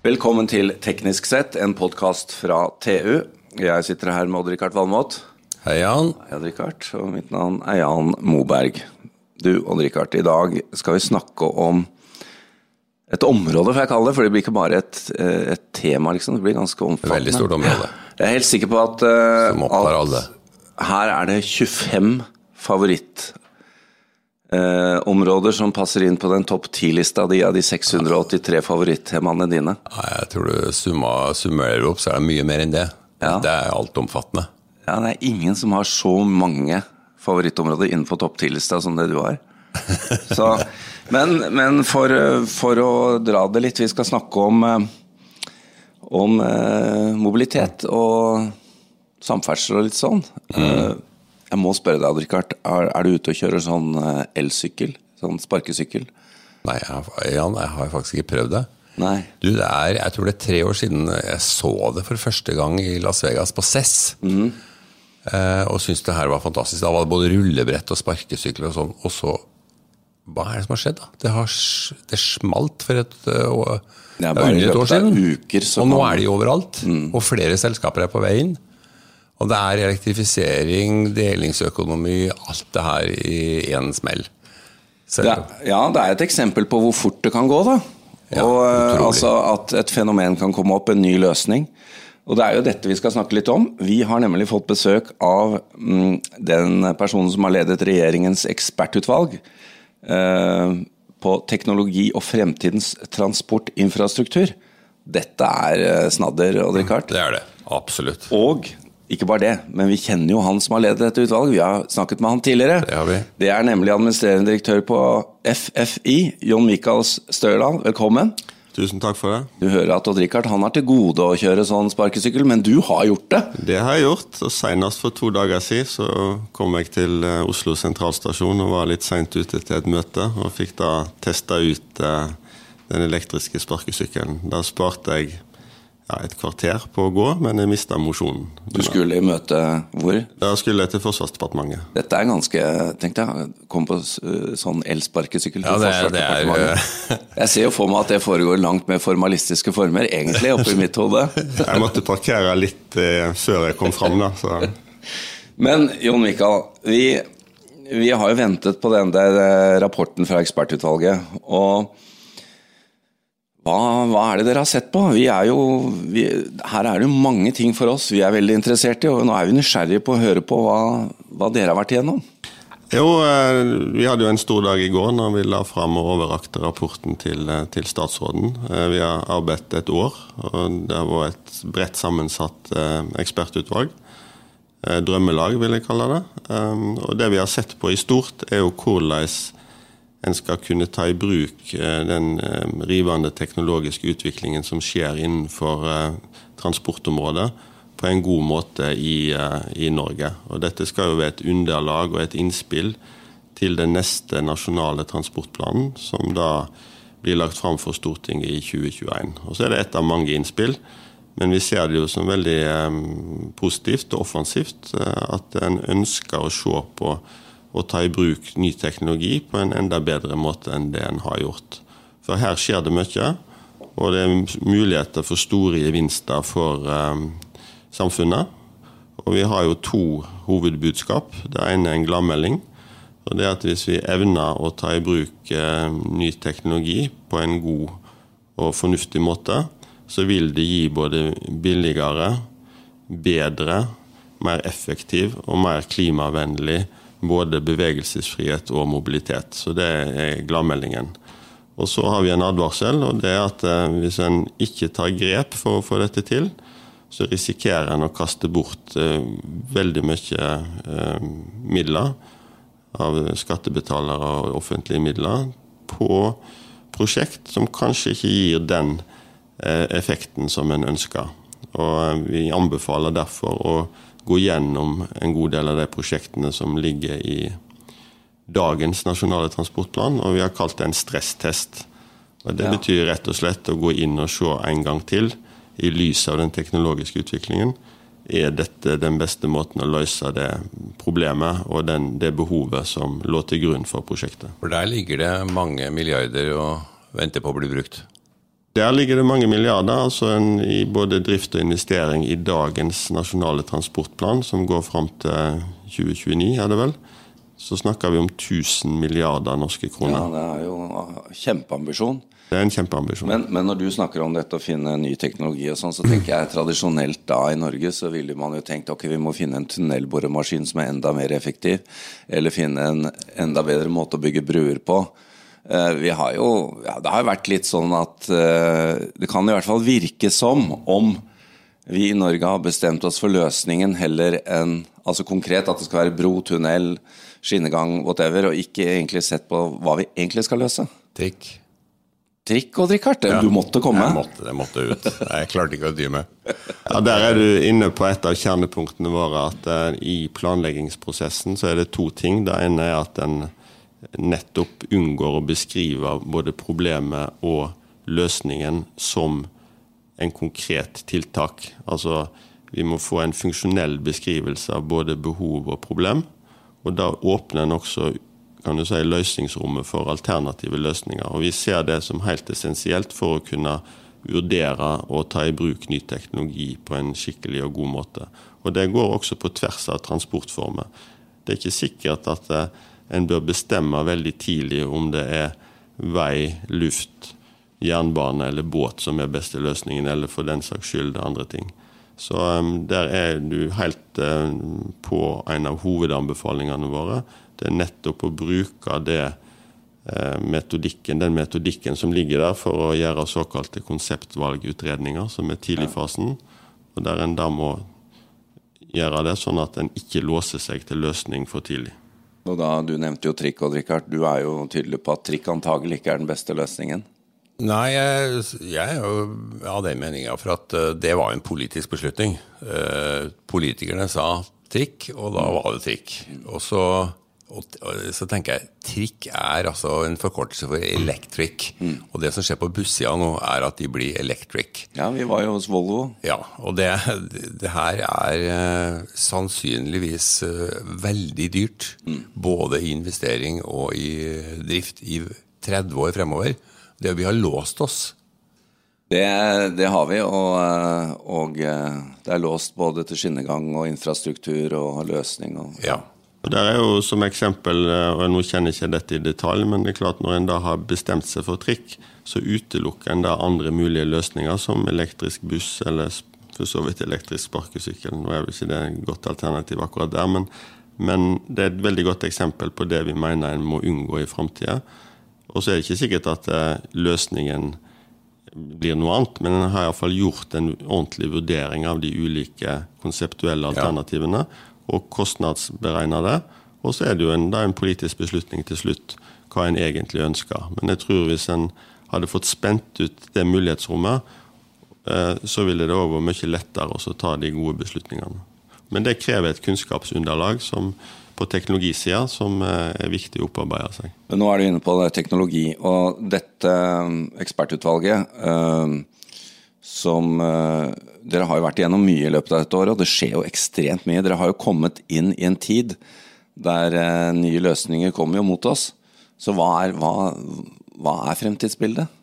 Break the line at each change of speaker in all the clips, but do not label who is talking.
Velkommen til Teknisk sett, en podkast fra TU. Jeg sitter her med Odd-Rikard Valmot.
Hei, Jan.
Hei, Odd-Rikard. Og mitt navn er Jan Moberg. Du, Odd-Rikard, i dag skal vi snakke om et område, får jeg kalle det. For det blir ikke bare et, eh, et tema, liksom. Det blir ganske omfattende.
Veldig stort område.
Jeg er helt sikker på at, uh,
Som opptar alle.
her er det 25 favoritt eh, områder som passer inn på den topp 10-lista di av de 683 favorittemaene dine.
Ja, jeg tror du summa, summerer opp, så er det mye mer enn det.
Ja.
Det er altomfattende.
Ja, det er ingen som har så mange favorittområder innenfor topp 10-lista som det du har. Så, men men for, for å dra det litt, vi skal snakke om, eh, om eh, mobilitet og samferdsel og litt sånn. Eh, jeg må spørre deg, Richard, er, er du ute og kjører sånn eh, elsykkel? Sånn sparkesykkel?
Nei, jeg, har- Jan, jeg har faktisk ikke prøvd det.
Nei.
Du, det er, Jeg tror det er tre år siden jeg så det for første gang i Las Vegas, på CES. Eh, og syntes det her var fantastisk. Da var det både rullebrett og sparkesykler og sånn. Og så Hva er det som har skjedd, da? Det, har, det smalt for et eh,
er
ja, under et år siden.
uker så
og nå er de overalt. Og flere selskaper er på vei inn. Og det er elektrifisering, delingsøkonomi, alt det her i én smell. Det
Ja, ja, det er et eksempel på hvor fort det kan gå, da.
Ja,
og eh,
utrolig.
altså At et fenomen kan komme opp, en ny løsning. Og det er jo dette vi skal snakke litt om. Vi har nemlig fått besøk av mm, den personen som har ledet regjeringens ekspertutvalg eh, på teknologi og fremtidens transportinfrastruktur. Dette er eh, snadder, Odd Rikard.
Det er det. Absolutt.
Og ikke bare det, men vi kjenner jo han som har ledet dette utvalget. Vi har snakket med han tidligere.
Det har vi.
Det er nemlig administrerende direktør på FFI, Jon Michael Størland. Velkommen.
Tusen takk for det.
Du hører at Odd Rikard han har til gode å kjøre sånn sparkesykkel, men du har gjort det.
Det har jeg gjort. og Senest for to dager siden så kom jeg til eh, Oslo sentralstasjon og var litt seint ute til et møte. Og fikk da testa ut eh, den elektriske sparkesykkelen. Da sparte jeg ja, et kvarter på å gå, men jeg mista mosjonen.
Du skulle i møte hvor?
Da skulle jeg til Forsvarsdepartementet.
Dette er ganske Tenk deg, kom på sånn elsparkesykkel til
Ja, det er- det er,
Forsvarsdepartementet. Jeg ser jo for meg at det foregår langt mer formalistiske former, egentlig, oppi mitt hode.
Jeg måtte parkere litt eh, før jeg kom fram, da. Så
Men Jon Mikael, vi, vi har jo ventet på den der rapporten fra ekspertutvalget. Og hva, hva er det dere har sett på? Er jo, vi, her er det jo mange ting for oss vi er veldig interessert i, og nå er vi nysgjerrige på å høre på hva, hva dere har vært igjennom.
Jo, eh, vi hadde jo en stor dag i går når vi la fram og overrakte rapporten til, eh, til statsråden. Eh, Vi har arbeidet et år, og det var et bredt sammensatt ekspertutvalg. Drømmelag, vil jeg kalle det. Og det vi har sett på i stort, er jo hvordan en skal kunne ta i bruk eh, den eh, rivende teknologiske utviklingen som skjer innenfor eh, transportområdet, på en god måte i, i Norge. Og dette skal jo være et underlag og et innspill til den neste nasjonale transportplanen, som da blir lagt fram for Stortinget i 2021. Og så er det ett av mange innspill. Men vi ser det jo som veldig positivt og offensivt at en ønsker å se på og ta i bruk ny teknologi på en enda bedre måte enn det en har gjort. For her skjer det mye, og det er muligheter for store gevinster for eh, samfunnet. Og vi har jo to hovedbudskap. Det ene er en gladmelding. Og det er at hvis vi evner å ta i bruk eh, ny teknologi på en god og fornuftig måte, så vil det gi både billigere, bedre, mer effektiv og mer klimavennlig både bevegelsesfrihet og mobilitet. Så det er gladmeldingen. Og så har vi en advarsel, og det er at eh, hvis en ikke tar grep for å få dette til, så risikerer en å kaste bort eh, veldig mye eh, midler av skattebetalere og offentlige midler på prosjekt som kanskje ikke gir den effekten som en ønsker. Og vi anbefaler derfor å gå gjennom en god del av de prosjektene som ligger i dagens nasjonale transportplan, og vi har kalt det en stresstest. Og Det
Ja.
betyr rett og slett å gå inn og se en gang til, i lys av den teknologiske utviklingen. Er dette den beste måten å løse det problemet og den, det behovet som lå til grunn for prosjektet?
For der ligger det mange milliarder og venter på å bli brukt.
Der ligger det mange milliarder altså en, i både drift og investering i dagens nasjonale transportplan, som går fram til 2029, er det vel. Så snakker vi om 1000 milliarder norske kroner.
Ja, det er jo kjempeambisjon.
Det er en kjempeambisjon.
Men, men, når du snakker om dette å finne ny teknologi og sånn, så tenker jeg tradisjonelt da i Norge så ville man jo tenkt ok, vi må finne en tunnelboremaskin som er enda mer effektiv, eller finne en enda bedre måte å bygge bruer på. Eh, vi har jo, ja, Det har jo vært litt sånn at uh, det kan i hvert fall virke som om vi i Norge har bestemt oss for løsningen heller enn altså konkret at det skal være bro, tunnel, skinnegang, whatever, og ikke egentlig sett på hva vi egentlig skal løse.
Trikk.
Trikk og Richard, ja, du måtte komme.
Jeg måtte, det måtte ut. Jeg klarte ikke å dy meg.
Ja, Der er du inne på et av kjernepunktene våre. at uh, I planleggingsprosessen så er det to ting. Det ene er at en nettopp unngår å beskrive både problemet og løsningen som en konkret tiltak. Altså, vi må få en funksjonell beskrivelse av både behov og problem. Og da åpner en også kan du si, løsningsrommet for alternative løsninger. Og vi ser det som helt essensielt for å kunne vurdere å ta i bruk ny teknologi på en skikkelig og god måte. Og det går også på tvers av transportformer. Det er ikke sikkert at eh, en bør bestemme veldig tidlig om det er vei, luft, jernbane eller båt som er beste løsningen, eller for den saks skyld andre ting. Så um, der er du helt uh, på en av hovedanbefalingene våre. Det er nettopp å bruke det uh, metodikken, den metodikken som ligger der for å gjøre såkalte konseptvalgutredninger, som er tidligfasen, og der en da må gjøre det sånn at en ikke låser seg til løsning for tidlig.
Og da, Du nevnte jo trikk, og Richard, du er jo tydelig på at trikk antagelig ikke er den beste løsningen?
Nei, jeg, jeg er jo av den meninga, for at eh, det var en politisk beslutning. Eh, politikerne sa trikk, og da var det trikk. Og så og, så tenker jeg trikk er altså en forkortelse for electric. Mm. Og det som skjer på bussida nå, er at de blir electric.
Ja, vi var jo hos Volvo.
Ja, og det, det her er uh, sannsynligvis uh, veldig dyrt. Mm. Både i investering og i drift i 30 år fremover. Det vi har låst oss.
Det, det har vi, og, eh, og, det er låst både til skinnegang og infrastruktur og løsning. Og,
ja.
Der er jo som eksempel, eh, og Nå kjenner jeg ikke dette i detalj, men det er klart når en da har bestemt seg for trikk, så utelukker en da andre mulige løsninger, som elektrisk buss eller for så vidt elektrisk sparkesykkel. Nå er vel ikke det et godt alternativ akkurat der, men, men, det er et veldig godt eksempel på det vi mener en må unngå i framtida. Og så er det ikke sikkert at eh, løsningen blir noe annet, men en har iallfall gjort en ordentlig vurdering av de ulike konseptuelle alternativene. Ja og kostnadsberegne det. Og så er det jo en, det en politisk beslutning til slutt hva en egentlig ønsker. Men jeg tror hvis en hadde fått spent ut det mulighetsrommet, eh, så ville det òg vært mye lettere å ta de gode beslutningene. Men det krever et kunnskapsunderlag som, på teknologisida som eh, er viktig å opparbeide seg.
Nå er du inne på teknologi, og dette eh, ekspertutvalget som dere har jo vært igjennom mye i løpet av dette året, og det skjer jo ekstremt mye. Dere har jo kommet inn i en tid der eh, nye løsninger kommer jo mot oss. Så hva er, hva, hva er, fremtidsbildet?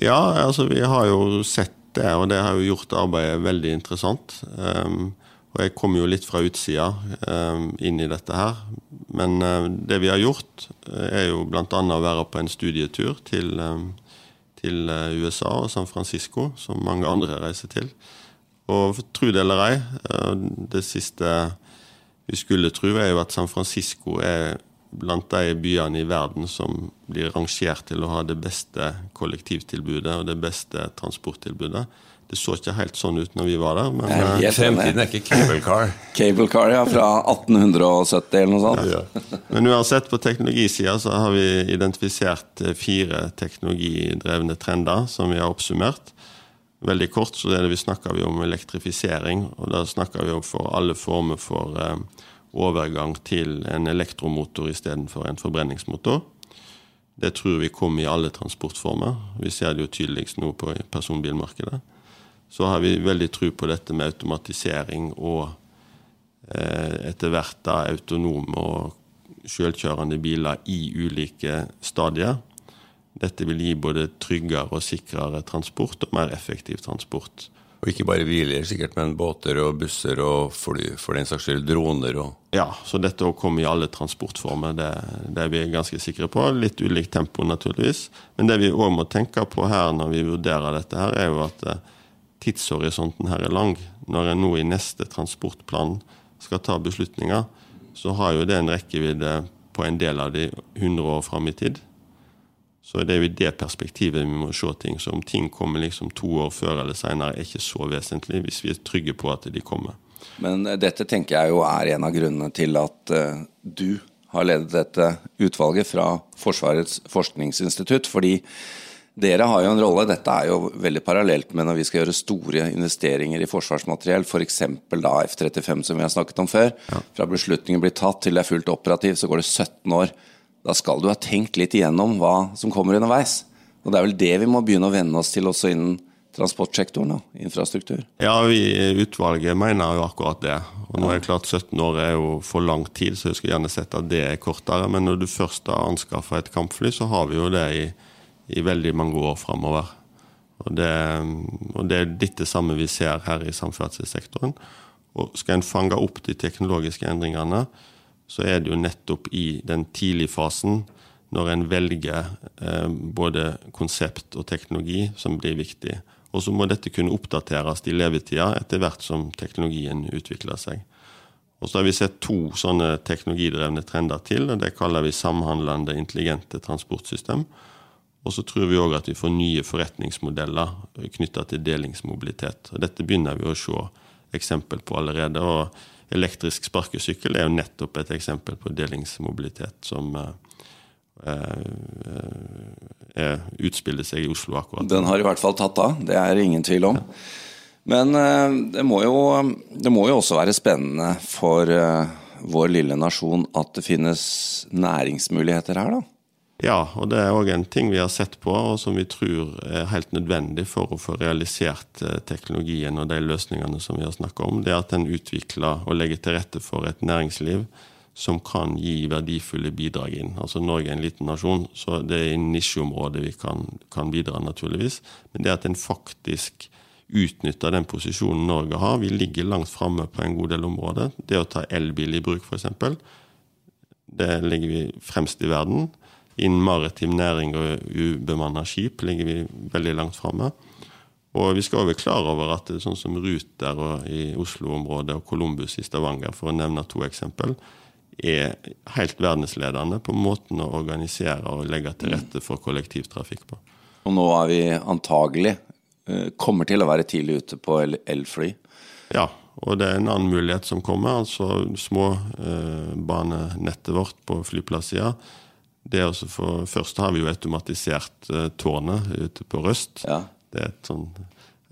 Ja, altså vi har jo sett det, og det har jo gjort arbeidet veldig interessant. Um, og jeg kommer jo litt fra utsida um, inn i dette her. Men uh, det vi har gjort, er jo bl.a. å være på en studietur til, um, til USA og San Francisco, som mange andre reiser til. Og tro det eller ei, eh, det siste vi skulle tro, er jo at San Francisco er blant de byene i verden som blir rangert til å ha det beste kollektivtilbudet og det beste transporttilbudet. Det så ikke helt sånn ut når vi var der. Men
ja, fremtiden er ikke cable car.
Cable car, ja. Fra 1870 eller noe sånt. Ja,
ja. Men uansett, på teknologisida så har vi identifisert fire teknologidrevne trender som vi har oppsummert. Veldig kort så er det vi snakker vi om elektrifisering, og da snakker vi om for alle former for eh, overgang til en elektromotor istedenfor en forbrenningsmotor. Det tror vi kommer i alle transportformer. Vi ser det jo tydeligst nå på personbilmarkedet. Så har vi veldig tro på dette med automatisering og eh, etter hvert da autonome og selvkjørende biler i ulike stadier. Dette vil gi både tryggere og sikrere transport og mer effektiv transport.
Og ikke bare biler, sikkert, men båter og busser og fly, for den saks skyld droner og
Ja, så dette å komme i alle transportformer, det, det, er vi ganske sikre på. Litt ulikt tempo, naturligvis. Men det vi òg må tenke på her når vi vurderer dette, her, er jo at eh, tidshorisonten her er lang. Når en nå i neste transportplan skal ta beslutninger, så har jo det en rekkevidde på en del av de 100 år fram i tid. Så det er jo i det perspektivet vi må se ting. Så om ting kommer liksom to år før eller seinere, er ikke så vesentlig, hvis vi er trygge på at de kommer.
Men eh, dette tenker jeg jo er en av grunnene til at uh, du har ledet dette utvalget fra Forsvarets forskningsinstitutt. fordi dere har jo en rolle, dette er jo veldig parallelt med når vi skal gjøre store investeringer i forsvarsmateriell, f.eks. da F-35 som vi har snakket om før. Ja. Fra beslutningen blir tatt til det er fullt operativ, så går det 17 år. Da skal du ha tenkt litt igjennom hva som kommer underveis. Og det er vel det vi må begynne å venne oss til også innen transportsektoren og infrastruktur?
Ja, vi utvalget mener jo akkurat det. Og nå er det klart 17 år er jo for lang tid, så jeg skulle gjerne sett at det er kortere. Men når du først har anskaffa et kampfly, så har vi jo det i i veldig mange år framover. Og det, og det, er dette samme vi ser her i samferdselssektoren. Og skal en fange opp de teknologiske endringene, så er det jo nettopp i den tidlige fasen, når en velger eh, både konsept og teknologi, som blir viktig. Og så må dette kunne oppdateres i levetida etter hvert som teknologien utvikler seg. Og så har vi sett to sånne teknologidrevne trender til, og det kaller vi samhandlende intelligente transportsystem. Og så tror vi òg at vi får nye forretningsmodeller knytta til delingsmobilitet. Og dette begynner vi å se eksempel på allerede. og Elektrisk sparkesykkel er jo nettopp et eksempel på delingsmobilitet som eh, eh, utspiller seg i Oslo akkurat.
Den har i hvert fall tatt av, det er ingen tvil om. Men eh, det må, jo, det må jo også være spennende for eh, vår lille nasjon at det finnes næringsmuligheter her, da?
Ja, og det er òg en ting vi har sett på, og som vi tror er helt nødvendig for å få realisert eh, teknologien og de løsningene som vi har snakka om. Det er at en utvikler og legger til rette for et næringsliv som kan gi verdifulle bidrag inn. Altså Norge er en liten nasjon, så det er i nisjeområdet vi kan, kan bidra, naturligvis. Men det at en faktisk utnytter den posisjonen Norge har Vi ligger langt framme på en god del områder. Det å ta elbil i bruk, f.eks. Det ligger vi fremst i verden. Innen maritim næring og ubemanna skip ligger vi veldig langt framme. Og vi skal være klar over at sånn som Ruter i Oslo-området og Columbus i Stavanger, for å nevne to eksempel, er helt verdensledende på måten å organisere og legge til rette for kollektivtrafikk på.
Og nå er vi antagelig eh, kommer til å være tidlig ute på elfly.
Ja, og det er en annen mulighet som kommer. altså Småbanenettet eh, vårt på flyplasssida det også for, Først har vi jo automatisert uh, tårnet ute på Røst. Ja. Det er et, sånn,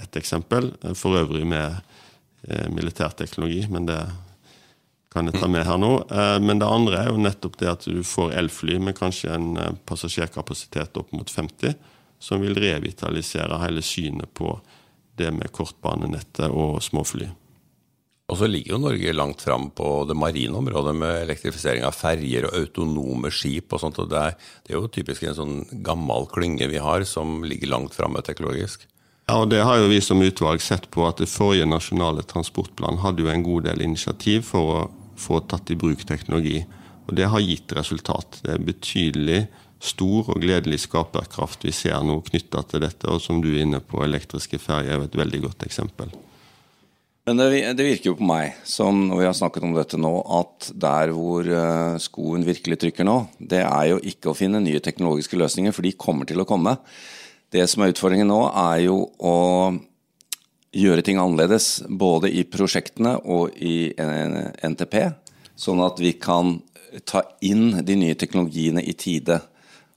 et eksempel. For øvrig med uh, militærteknologi, men det kan jeg ta med her nå. Uh, men det andre er jo nettopp det at du får elfly med kanskje en passasjerkapasitet opp mot 50, som vil revitalisere hele synet på det med kortbanenettet og småfly.
Og så ligger jo Norge langt fram på det marine området med elektrifisering av ferjer og autonome skip og sånt. og det er, det er, jo typisk en sånn gammel klynge vi har som ligger langt framme teknologisk.
Ja, og Det har jo vi som utvalg sett på at det forrige nasjonale transportplan hadde jo en god del initiativ for å få tatt i bruk teknologi. Og det har gitt resultat. Det er betydelig stor og gledelig skaperkraft vi ser nå knytta til dette. Og som du er inne på, elektriske ferjer er et veldig godt eksempel.
Men det, det, virker jo på meg, som når vi har snakket om dette nå, at der hvor uh, skoen virkelig trykker nå, det er jo ikke å finne nye teknologiske løsninger, for de kommer til å komme. Det som er utfordringen nå, er jo å gjøre ting annerledes, både i prosjektene og i NTP, sånn at vi kan ta inn de nye teknologiene i tide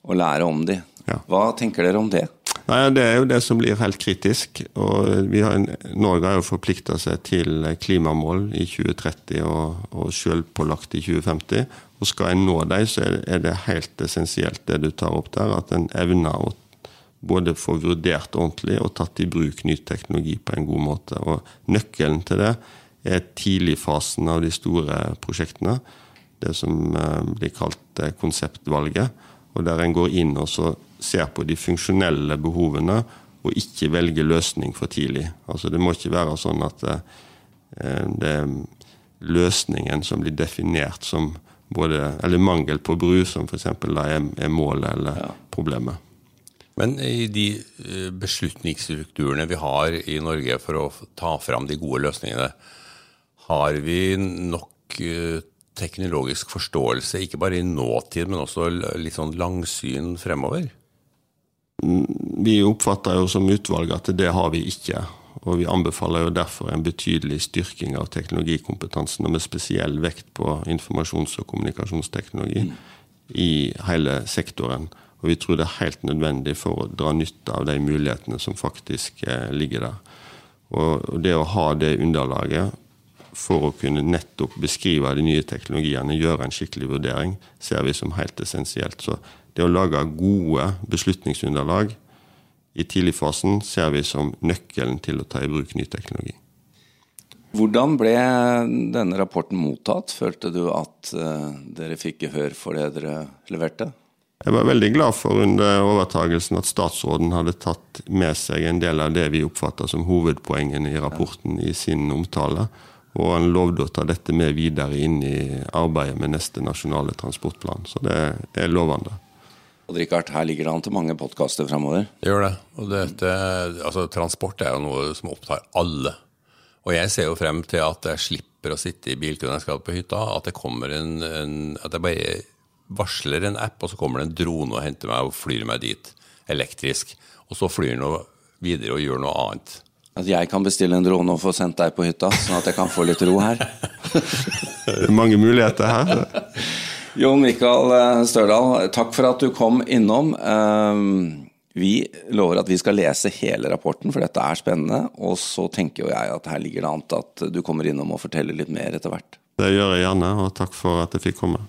og lære om de. Ja. Hva tenker dere om det?
Nei, Det er jo det som blir helt kritisk. og har, Norge har jo forplikta seg til klimamål i 2030 og, og selvpålagt i 2050. og Skal en nå dem, så er det helt essensielt det du tar opp der. At en evner å både få vurdert ordentlig og tatt i bruk ny teknologi på en god måte. Og Nøkkelen til det er tidligfasen av de store prosjektene. Det som eh, blir kalt eh, konseptvalget. Og der en går inn og så ser på de funksjonelle behovene og ikke velger løsning for tidlig. Altså Det må ikke være sånn at det, det er løsningen som blir definert som både, eller mangel på bru, som f.eks. er, er målet eller ja. problemet.
Men i de beslutningsstrukturene vi har i Norge for å ta fram de gode løsningene, har vi nok teknologisk forståelse, ikke bare i nåtid, men også litt sånn langsyn fremover?
Vi oppfatter jo som utvalg at det har vi ikke. Og vi anbefaler jo derfor en betydelig styrking av teknologikompetansen, og med spesiell vekt på informasjons- og kommunikasjonsteknologi mm. i hele sektoren. Og vi tror det er helt nødvendig for å dra nytte av de mulighetene som faktisk eh, ligger der. Og det å ha det underlaget for å kunne nettopp beskrive de nye teknologiene, gjøre en skikkelig vurdering, ser vi som helt essensielt. Så det å lage gode beslutningsunderlag i tidligfasen ser vi som nøkkelen til å ta i bruk ny teknologi.
Hvordan ble denne rapporten mottatt? Følte du at uh, dere fikk gehør for det dere leverte?
Jeg var veldig glad for under overtagelsen at statsråden hadde tatt med seg en del av det vi oppfatter som hovedpoengene i rapporten i sin omtale. Og han lovde å ta dette med videre inn i arbeidet med neste nasjonale transportplan. Så det er lovende.
Og Richard, Her ligger det an til mange podkaster framover.
Gjør det. Og dette, altså, transport er jo noe som opptar alle. Og jeg ser jo frem til at jeg slipper å sitte i bilkøen når jeg skal på hytta. At det kommer en, en, at jeg bare varsler en app, og så kommer det en drone og henter meg og flyr meg dit elektrisk. Og så flyr den videre og gjør noe annet.
At jeg kan bestille en drone og få sendt deg på hytta, sånn at jeg kan få litt ro her.
Mange muligheter her.
Jon Mikael eh, Størdal, takk for at du kom innom. Eh, vi lover at vi skal lese hele rapporten, for dette er spennende. Og så tenker jo jeg at her ligger det an til at du kommer innom og forteller litt mer etter hvert.
Det gjør jeg gjerne, og takk for at jeg fikk komme.